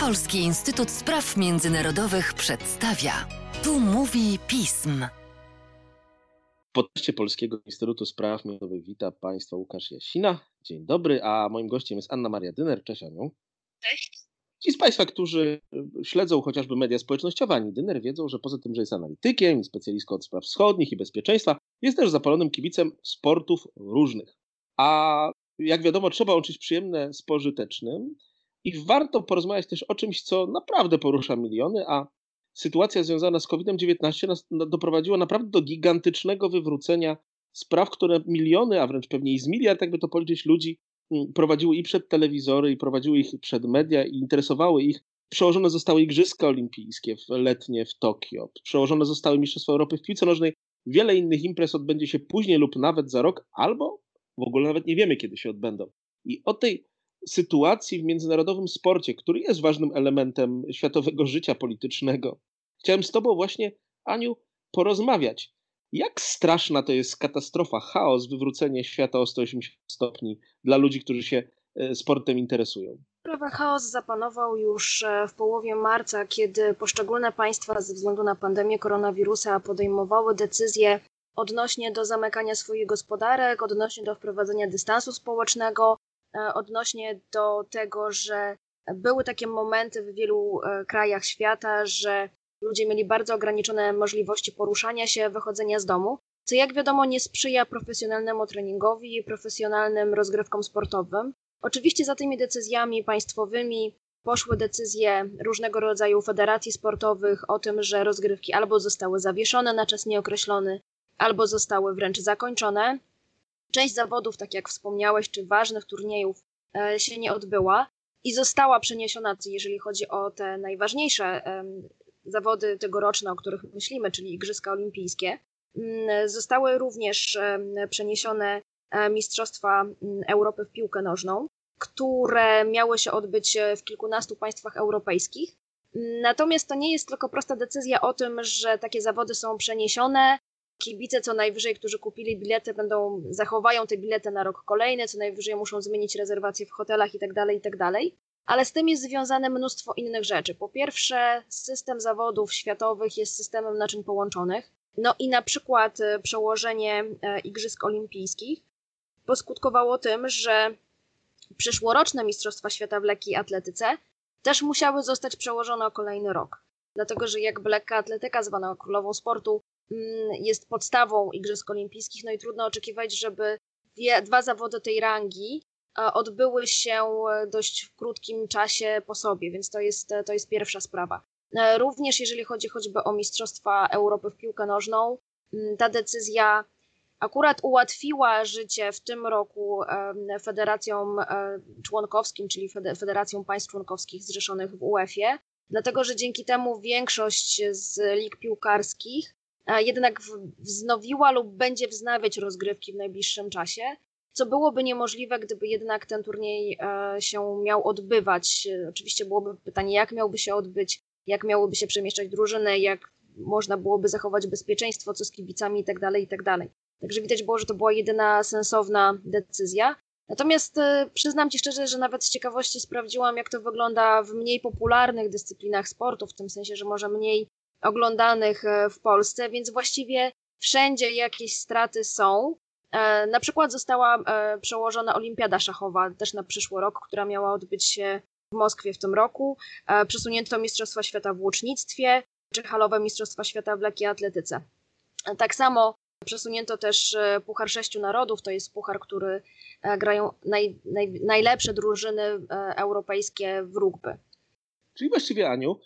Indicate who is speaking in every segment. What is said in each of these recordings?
Speaker 1: Polski Instytut Spraw Międzynarodowych przedstawia. Tu mówi pism.
Speaker 2: W podcaście Polskiego Instytutu Spraw Międzynarodowych wita Państwa Łukasz Jasina. Dzień dobry, a moim gościem jest Anna Maria Dyner. Cześć Aniu.
Speaker 3: Cześć.
Speaker 2: Ci z Państwa, którzy śledzą chociażby media społecznościowe Ani Dyner, wiedzą, że poza tym, że jest analitykiem i specjalistką od spraw wschodnich i bezpieczeństwa, jest też zapalonym kibicem sportów różnych. A jak wiadomo, trzeba łączyć przyjemne z pożytecznym i warto porozmawiać też o czymś, co naprawdę porusza miliony, a sytuacja związana z COVID-19 doprowadziła naprawdę do gigantycznego wywrócenia spraw, które miliony, a wręcz pewnie i z miliard, jakby to policzyć, ludzi mm, prowadziły i przed telewizory, i prowadziły ich przed media, i interesowały ich. Przełożone zostały Igrzyska Olimpijskie w letnie w Tokio, przełożone zostały Mistrzostwa Europy w piłce nożnej. Wiele innych imprez odbędzie się później lub nawet za rok, albo w ogóle nawet nie wiemy, kiedy się odbędą. I o tej sytuacji w międzynarodowym sporcie, który jest ważnym elementem światowego życia politycznego, chciałem z Tobą właśnie, Aniu, porozmawiać. Jak straszna to jest katastrofa, chaos, wywrócenie świata o 180 stopni dla ludzi, którzy się e, sportem interesują?
Speaker 3: Prawy chaos zapanował już e, w połowie marca, kiedy poszczególne państwa ze względu na pandemię koronawirusa podejmowały decyzje odnośnie do zamykania swoich gospodarek, odnośnie do wprowadzenia dystansu społecznego, odnośnie do tego, że były takie momenty w wielu e, krajach świata, że ludzie mieli bardzo ograniczone możliwości poruszania się, wychodzenia z domu, co jak wiadomo nie sprzyja profesjonalnemu treningowi i profesjonalnym rozgrywkom sportowym. Oczywiście za tymi decyzjami państwowymi poszły decyzje różnego rodzaju federacji sportowych o tym, że rozgrywki albo zostały zawieszone na czas nieokreślony, albo zostały wręcz zakończone. Część zawodów, tak jak wspomniałeś, czy ważnych turniejów e, się nie odbyła i została przeniesiona, jeżeli chodzi o te najważniejsze zawody tegoroczne, o których myślimy, czyli Igrzyska Olimpijskie. Mm, zostały również przeniesione e, Mistrzostwa mm, Europy w piłkę nożną, które miały się odbyć e, w kilkunastu państwach europejskich. Natomiast to nie jest tylko prosta decyzja o tym, że takie zawody są przeniesione, kibice co najwyżej, którzy kupili bilety, będą zachowają te bilety na rok kolejny, co najwyżej muszą zmienić rezerwacje w hotelach itd., tak itd. Tak Ale z tym jest związane mnóstwo innych rzeczy. Po pierwsze, system zawodów światowych jest systemem naczyń połączonych. No i na przykład e, przełożenie e, Igrzysk Olimpijskich poskutkowało tym, że przyszłoroczne Mistrzostwa Świata w lekkiej atletyce też musiały zostać przełożone o kolejny rok. Dlatego, że jakby lekka atletyka, zwana królową sportu, jest podstawą Igrzysk Olimpijskich, no i trudno oczekiwać, żeby dwie, dwa zawody tej rangi e, odbyły się dość w krótkim czasie po sobie, więc to jest, to jest pierwsza sprawa. E, również jeżeli chodzi choćby o Mistrzostwa Europy w piłkę nożną, mm, ta decyzja akurat ułatwiła życie w tym roku federacjom e, członkowskim, czyli Federacją Państw Członkowskich zrzeszonych w UEFA, dlatego że dzięki temu większość z lig piłkarskich jednak wznowiła lub będzie wznawiać rozgrywki w najbliższym czasie, co byłoby niemożliwe, gdyby jednak ten turniej e, się miał odbywać. Oczywiście byłoby pytanie, jak miałby się odbyć, jak miałyby się przemieszczać drużyny, jak można byłoby zachować bezpieczeństwo, co z kibicami itd., tak itd. Tak Także widać było, że to była jedyna sensowna decyzja. Natomiast e, przyznam Ci szczerze, że nawet z ciekawości sprawdziłam, jak to wygląda w mniej popularnych dyscyplinach sportu, w tym sensie, że może mniej oglądanych e, w Polsce, więc właściwie wszędzie jakieś straty są. E, na przykład została e, przełożona Olimpiada Szachowa też na przyszły rok, która miała odbyć się w Moskwie w tym roku. Przesunięto Mistrzostwa Świata w łucznictwie, czy halowe Mistrzostwa Świata w lekkiej atletyce. Tak samo przesunięto też Puchar Sześciu Narodów, to jest puchar, który grają naj, naj, najlepsze drużyny europejskie w rugby.
Speaker 2: Czyli właściwie, Aniu,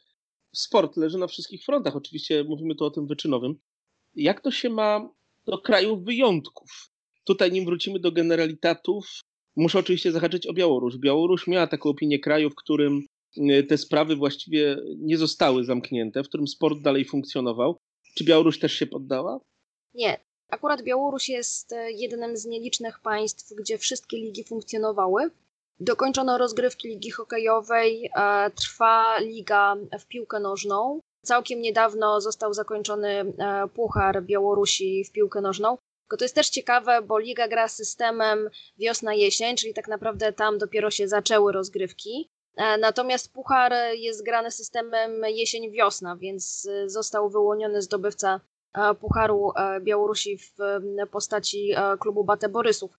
Speaker 2: sport leży na wszystkich frontach. Oczywiście mówimy tu o tym wyczynowym. Jak to się ma do krajów wyjątków? Tutaj, nim wrócimy do generalitatów, muszę oczywiście zahaczyć o Białoruś. Białoruś miała taką opinię kraju, w którym e, te sprawy właściwie nie zostały zamknięte, w którym sport dalej funkcjonował. Czy Białoruś też się poddała?
Speaker 3: Nie. Akurat Białoruś jest e, jednym z nielicznych państw, gdzie wszystkie ligi funkcjonowały. Dokończono rozgrywki ligi hokejowej, e, trwa liga w piłkę nożną. Całkiem niedawno został zakończony e, Puchar Białorusi w piłkę nożną. Tylko to jest też ciekawe, bo liga gra systemem wiosna-jesień, czyli tak naprawdę tam dopiero się zaczęły rozgrywki. Natomiast puchar jest grany systemem jesień-wiosna, więc został wyłoniony zdobywca Pucharu Białorusi w postaci klubu Bate Borysów.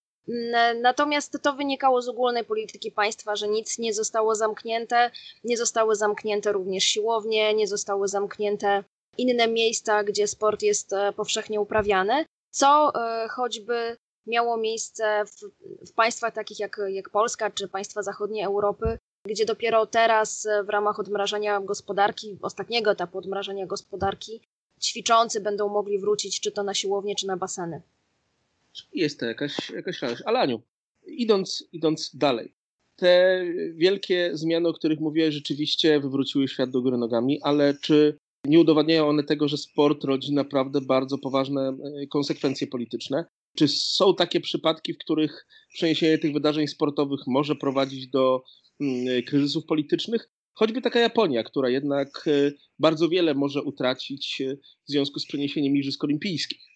Speaker 3: Natomiast to wynikało z ogólnej polityki państwa, że nic nie zostało zamknięte, nie zostały zamknięte również siłownie, nie zostały zamknięte inne miejsca, gdzie sport jest e, powszechnie uprawiany, co e, choćby miało miejsce w, w państwach takich jak, jak Polska czy państwa zachodniej Europy, gdzie dopiero teraz e, w ramach odmrażania gospodarki, ostatniego etapu odmrażania gospodarki, ćwiczący będą mogli wrócić czy to na siłownię, czy na baseny.
Speaker 2: Jest to jakaś, jakaś radość. Alaniu, idąc, idąc dalej, te wielkie zmiany, o których mówiłeś, rzeczywiście wywróciły świat do góry nogami, ale czy nie udowadniają one tego, że sport rodzi naprawdę bardzo poważne e, konsekwencje polityczne? Czy są takie przypadki, w których przeniesienie tych wydarzeń sportowych może prowadzić do mm, kryzysów politycznych? Choćby taka Japonia, która jednak e, bardzo wiele może utracić e, w związku z przeniesieniem Igrzysk Olimpijskich.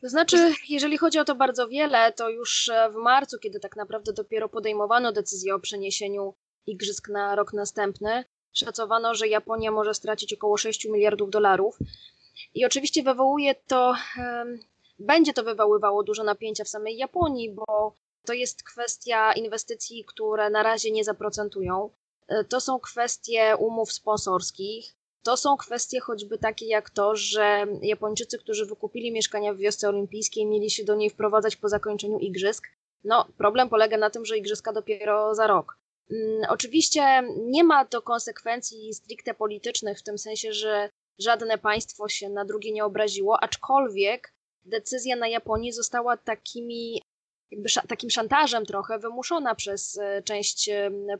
Speaker 3: To znaczy, jeżeli chodzi o to bardzo wiele, to już w marcu, kiedy tak naprawdę dopiero podejmowano decyzję o przeniesieniu igrzysk na rok następny, szacowano, że Japonia może stracić około 6 miliardów dolarów. I oczywiście wywołuje to, będzie to wywoływało dużo napięcia w samej Japonii, bo to jest kwestia inwestycji, które na razie nie zaprocentują. E, to są kwestie umów sponsorskich, to są kwestie choćby takie jak to, że Japończycy, którzy wykupili mieszkania w wiosce olimpijskiej, mieli się do niej wprowadzać po zakończeniu igrzysk. No, problem polega na tym, że igrzyska dopiero za rok. Mm, oczywiście nie ma to konsekwencji stricte politycznych, w tym sensie, że żadne państwo się na drugie nie obraziło, aczkolwiek decyzja na Japonii została takimi, jakby takim szantażem trochę wymuszona przez e, część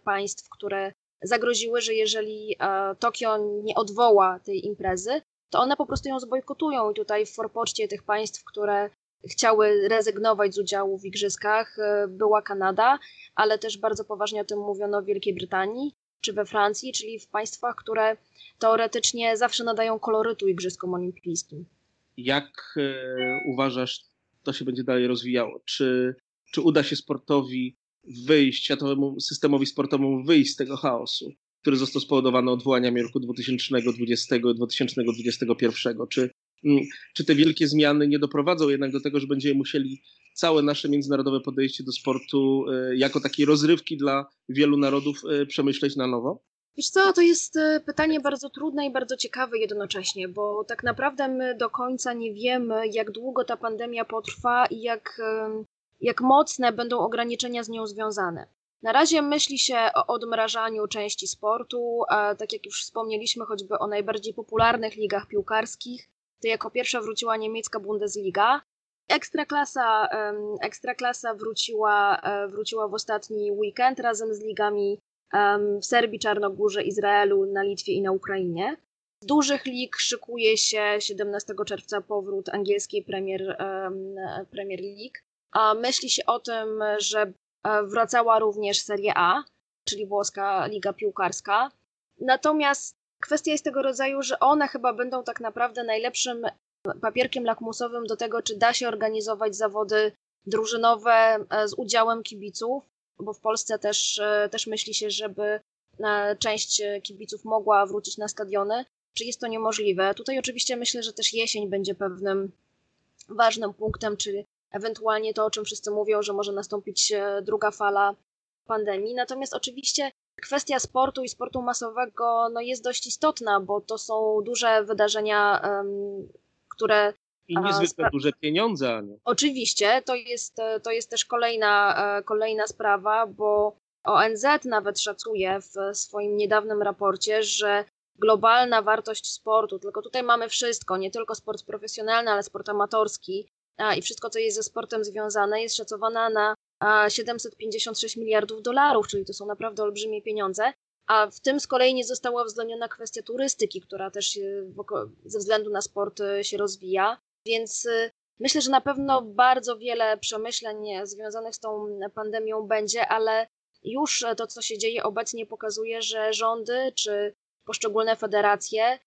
Speaker 3: państw, które zagroziły, że jeżeli e, Tokio nie odwoła tej imprezy, to one po prostu ją zbojkotują. I tutaj w forpoczcie tych państw, które chciały rezygnować z udziału w igrzyskach, e, była Kanada, ale też bardzo poważnie o tym mówiono w Wielkiej Brytanii czy we Francji, czyli w państwach, które teoretycznie zawsze nadają kolorytu igrzyskom olimpijskim.
Speaker 2: Jak e, uważasz, to się będzie dalej rozwijało? Czy, czy uda się sportowi wyjść, światowemu systemowi sportowemu wyjść z tego chaosu, który został spowodowany odwołaniami roku 2020 i 2021? Czy, mm, czy te wielkie zmiany nie doprowadzą jednak do tego, że będziemy musieli całe nasze międzynarodowe podejście do sportu e, jako takiej rozrywki dla wielu narodów e, przemyśleć na nowo?
Speaker 3: Wiesz co, to jest e, pytanie bardzo trudne i bardzo ciekawe jednocześnie, bo tak naprawdę my do końca nie wiemy, jak długo ta pandemia potrwa i jak jak mocne będą ograniczenia z nią związane. Na razie myśli się o odmrażaniu części sportu, a tak jak już wspomnieliśmy choćby o najbardziej popularnych ligach piłkarskich, to jako pierwsza wróciła niemiecka Bundesliga. Ekstraklasa, ekstraklasa wróciła, e, wróciła w ostatni weekend razem z ligami w Serbii, Czarnogórze, Izraelu, na Litwie i na Ukrainie. Z dużych lig szykuje się 17 czerwca powrót angielskiej Premier, Premier League. Myśli się o tym, że e, wracała również Serie A, czyli włoska liga piłkarska. Natomiast kwestia jest tego rodzaju, że one chyba będą tak naprawdę najlepszym papierkiem lakmusowym do tego, czy da się organizować zawody drużynowe e, z udziałem kibiców, bo w Polsce też, e, też myśli się, żeby część kibiców mogła wrócić na stadiony. Czy jest to niemożliwe? Tutaj oczywiście myślę, że też jesień będzie pewnym ważnym punktem, czyli ewentualnie to, o czym wszyscy mówią, że może nastąpić e, druga fala pandemii. Natomiast oczywiście kwestia sportu i sportu masowego no, jest dość istotna, bo to są duże wydarzenia, um, które.
Speaker 2: I niezwykle duże pieniądze. Nie?
Speaker 3: Oczywiście, to jest, e, to jest też kolejna, e, kolejna sprawa, bo ONZ nawet szacuje w swoim niedawnym raporcie, że globalna wartość sportu, tylko tutaj mamy wszystko, nie tylko sport profesjonalny, ale sport amatorski, i wszystko, co jest ze sportem związane, jest szacowana na a, 756 miliardów dolarów, czyli to są naprawdę olbrzymie pieniądze. A w tym z kolei nie została uwzględniona kwestia turystyki, która też ze względu na sport e, się rozwija. Więc e, myślę, że na pewno bardzo wiele przemyśleń związanych z tą pandemią będzie, ale już to, co się dzieje obecnie, pokazuje, że rządy czy poszczególne federacje e,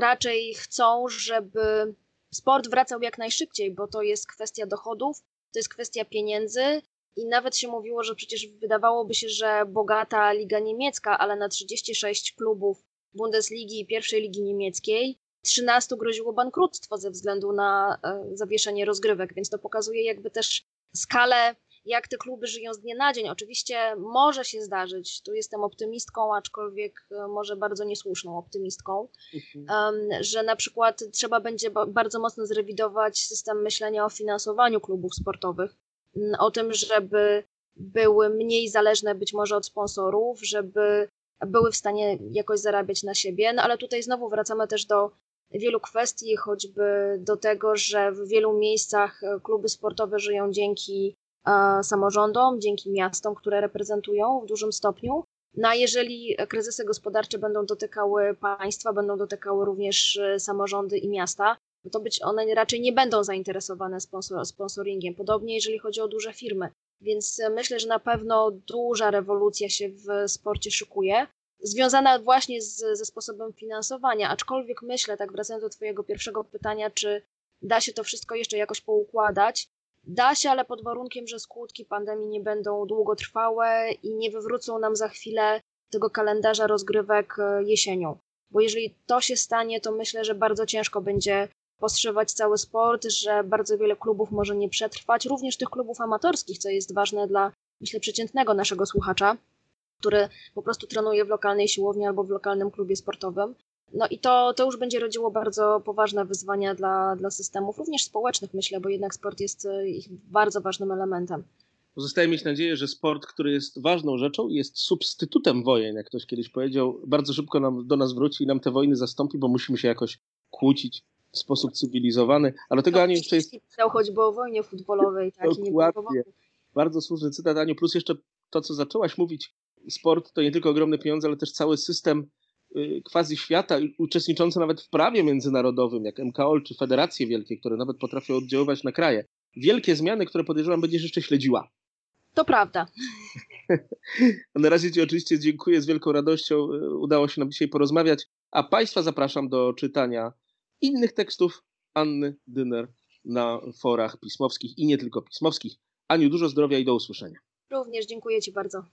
Speaker 3: raczej chcą, żeby sport wracał jak najszybciej, bo to jest kwestia dochodów, to jest kwestia pieniędzy i nawet się mówiło, że przecież wydawałoby się, że bogata liga niemiecka, ale na 36 klubów Bundesligi i pierwszej ligi niemieckiej 13 groziło bankructwo ze względu na e, zawieszenie rozgrywek, więc to pokazuje jakby też skalę, jak te kluby żyją z dnia na dzień. Oczywiście może się zdarzyć, tu jestem optymistką, aczkolwiek e, może bardzo niesłuszną optymistką, mhm. że na przykład trzeba będzie bardzo mocno zrewidować system myślenia o finansowaniu klubów sportowych, o tym, żeby były mniej zależne być może od sponsorów, żeby były w stanie jakoś zarabiać na siebie, no ale tutaj znowu wracamy też do wielu kwestii, choćby do tego, że w wielu miejscach e, kluby sportowe żyją dzięki samorządom, dzięki miastom, które reprezentują w dużym stopniu. No a jeżeli kryzysy gospodarcze będą dotykały państwa, będą dotykały również e, samorządy i miasta, to być one raczej nie będą zainteresowane sponsor, sponsoringiem. Podobnie jeżeli chodzi o duże firmy. Więc myślę, że na pewno duża rewolucja się w sporcie szykuje związana właśnie z, ze sposobem finansowania. Aczkolwiek myślę, tak wracając do Twojego pierwszego pytania, czy da się to wszystko jeszcze jakoś poukładać. Da się, ale pod warunkiem, że skutki pandemii nie będą długotrwałe i nie wywrócą nam za chwilę tego kalendarza rozgrywek e, jesienią. Bo jeżeli to się stanie, to myślę, że bardzo ciężko będzie postrzewać cały sport, że bardzo wiele klubów może nie przetrwać, również tych klubów amatorskich, co jest ważne dla, myślę, przeciętnego naszego słuchacza który po prostu trenuje w lokalnej siłowni albo w lokalnym klubie sportowym. No i to, to już będzie rodziło bardzo poważne wyzwania dla, dla systemów, również społecznych, myślę, bo jednak sport jest e, ich bardzo ważnym elementem.
Speaker 2: Pozostaje mieć nadzieję, że sport, który jest ważną rzeczą, jest substytutem wojen, jak ktoś kiedyś powiedział, bardzo szybko nam, do nas wróci i nam te wojny zastąpi, bo musimy się jakoś kłócić w sposób cywilizowany. Ale tego, Aniu, jeszcze jest...
Speaker 3: Pisał choćby o wojnie futbolowej. Tak,
Speaker 2: Dokładnie. Bardzo słuszny cytat, Aniu, plus jeszcze to, co zaczęłaś mówić sport to nie tylko ogromne pieniądze, ale też cały system quasi świata, uczestniczący nawet w prawie międzynarodowym, jak MKOL czy federacje wielkie, które nawet potrafią oddziaływać na kraje. Wielkie zmiany, które podejrzewam będziesz jeszcze śledziła.
Speaker 3: To prawda.
Speaker 2: na razie Ci oczywiście dziękuję, z wielką radością y, udało się nam dzisiaj porozmawiać, a Państwa zapraszam do czytania innych tekstów Anny Dyner na forach pismowskich i nie tylko pismowskich. Aniu, dużo zdrowia i do usłyszenia.
Speaker 3: Również dziękuję Ci bardzo.